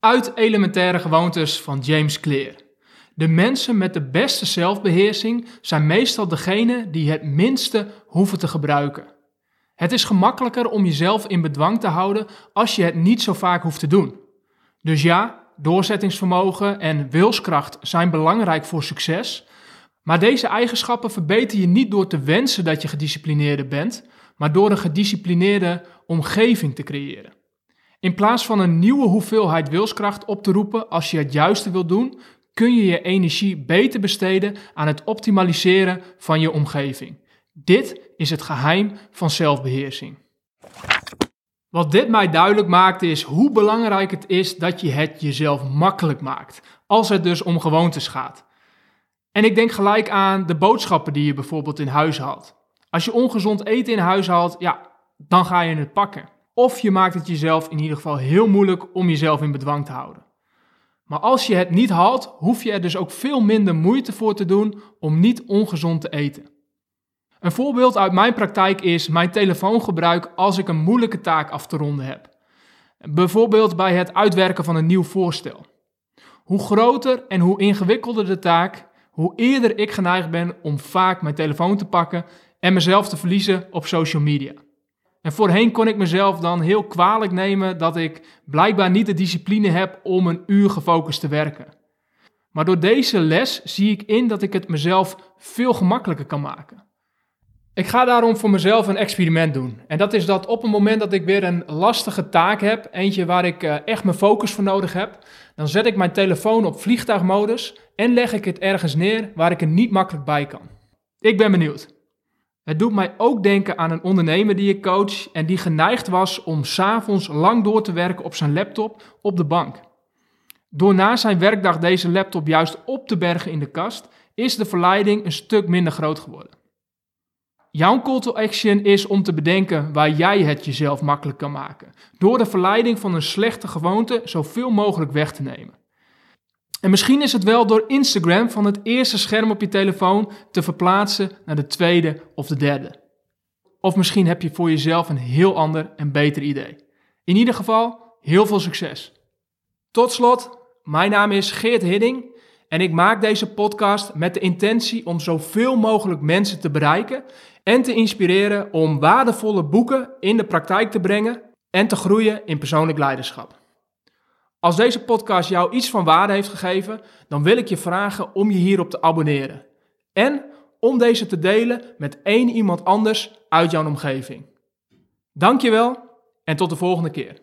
Uit Elementaire Gewoontes van James Clear. De mensen met de beste zelfbeheersing zijn meestal degene die het minste hoeven te gebruiken. Het is gemakkelijker om jezelf in bedwang te houden als je het niet zo vaak hoeft te doen. Dus ja, doorzettingsvermogen en wilskracht zijn belangrijk voor succes, maar deze eigenschappen verbeter je niet door te wensen dat je gedisciplineerder bent, maar door een gedisciplineerde omgeving te creëren. In plaats van een nieuwe hoeveelheid wilskracht op te roepen als je het juiste wilt doen, kun je je energie beter besteden aan het optimaliseren van je omgeving. Dit is het geheim van zelfbeheersing. Wat dit mij duidelijk maakt is hoe belangrijk het is dat je het jezelf makkelijk maakt, als het dus om gewoontes gaat. En ik denk gelijk aan de boodschappen die je bijvoorbeeld in huis haalt. Als je ongezond eten in huis haalt, ja, dan ga je het pakken. Of je maakt het jezelf in ieder geval heel moeilijk om jezelf in bedwang te houden. Maar als je het niet haalt, hoef je er dus ook veel minder moeite voor te doen om niet ongezond te eten. Een voorbeeld uit mijn praktijk is mijn telefoongebruik als ik een moeilijke taak af te ronden heb. Bijvoorbeeld bij het uitwerken van een nieuw voorstel. Hoe groter en hoe ingewikkelder de taak, hoe eerder ik geneigd ben om vaak mijn telefoon te pakken en mezelf te verliezen op social media. En voorheen kon ik mezelf dan heel kwalijk nemen dat ik blijkbaar niet de discipline heb om een uur gefocust te werken. Maar door deze les zie ik in dat ik het mezelf veel gemakkelijker kan maken. Ik ga daarom voor mezelf een experiment doen. En dat is dat op het moment dat ik weer een lastige taak heb, eentje waar ik eh, echt mijn focus voor nodig heb, dan zet ik mijn telefoon op vliegtuigmodus en leg ik het ergens neer waar ik er niet makkelijk bij kan. Ik ben benieuwd. Het doet mij ook denken aan een ondernemer die ik coach en die geneigd was om s'avonds lang door te werken op zijn laptop op de bank. Door na zijn werkdag deze laptop juist op te bergen in de kast, is de verleiding een stuk minder groot geworden. Jouw call to action is om te bedenken waar jij het jezelf makkelijk kan maken, door de verleiding van een slechte gewoonte zoveel mogelijk weg te nemen. En misschien is het wel door Instagram van het eerste scherm op je telefoon te verplaatsen naar de tweede of de derde. Of misschien heb je voor jezelf een heel ander en beter idee. In ieder geval, heel veel succes. Tot slot, mijn naam is Geert Hidding en ik maak deze podcast met de intentie om zoveel mogelijk mensen te bereiken en te inspireren om waardevolle boeken in de praktijk te brengen en te groeien in persoonlijk leiderschap. Als deze podcast jou iets van waarde heeft gegeven, dan wil ik je vragen om je hierop te abonneren. En om deze te delen met één iemand anders uit jouw omgeving. Dankjewel en tot de volgende keer.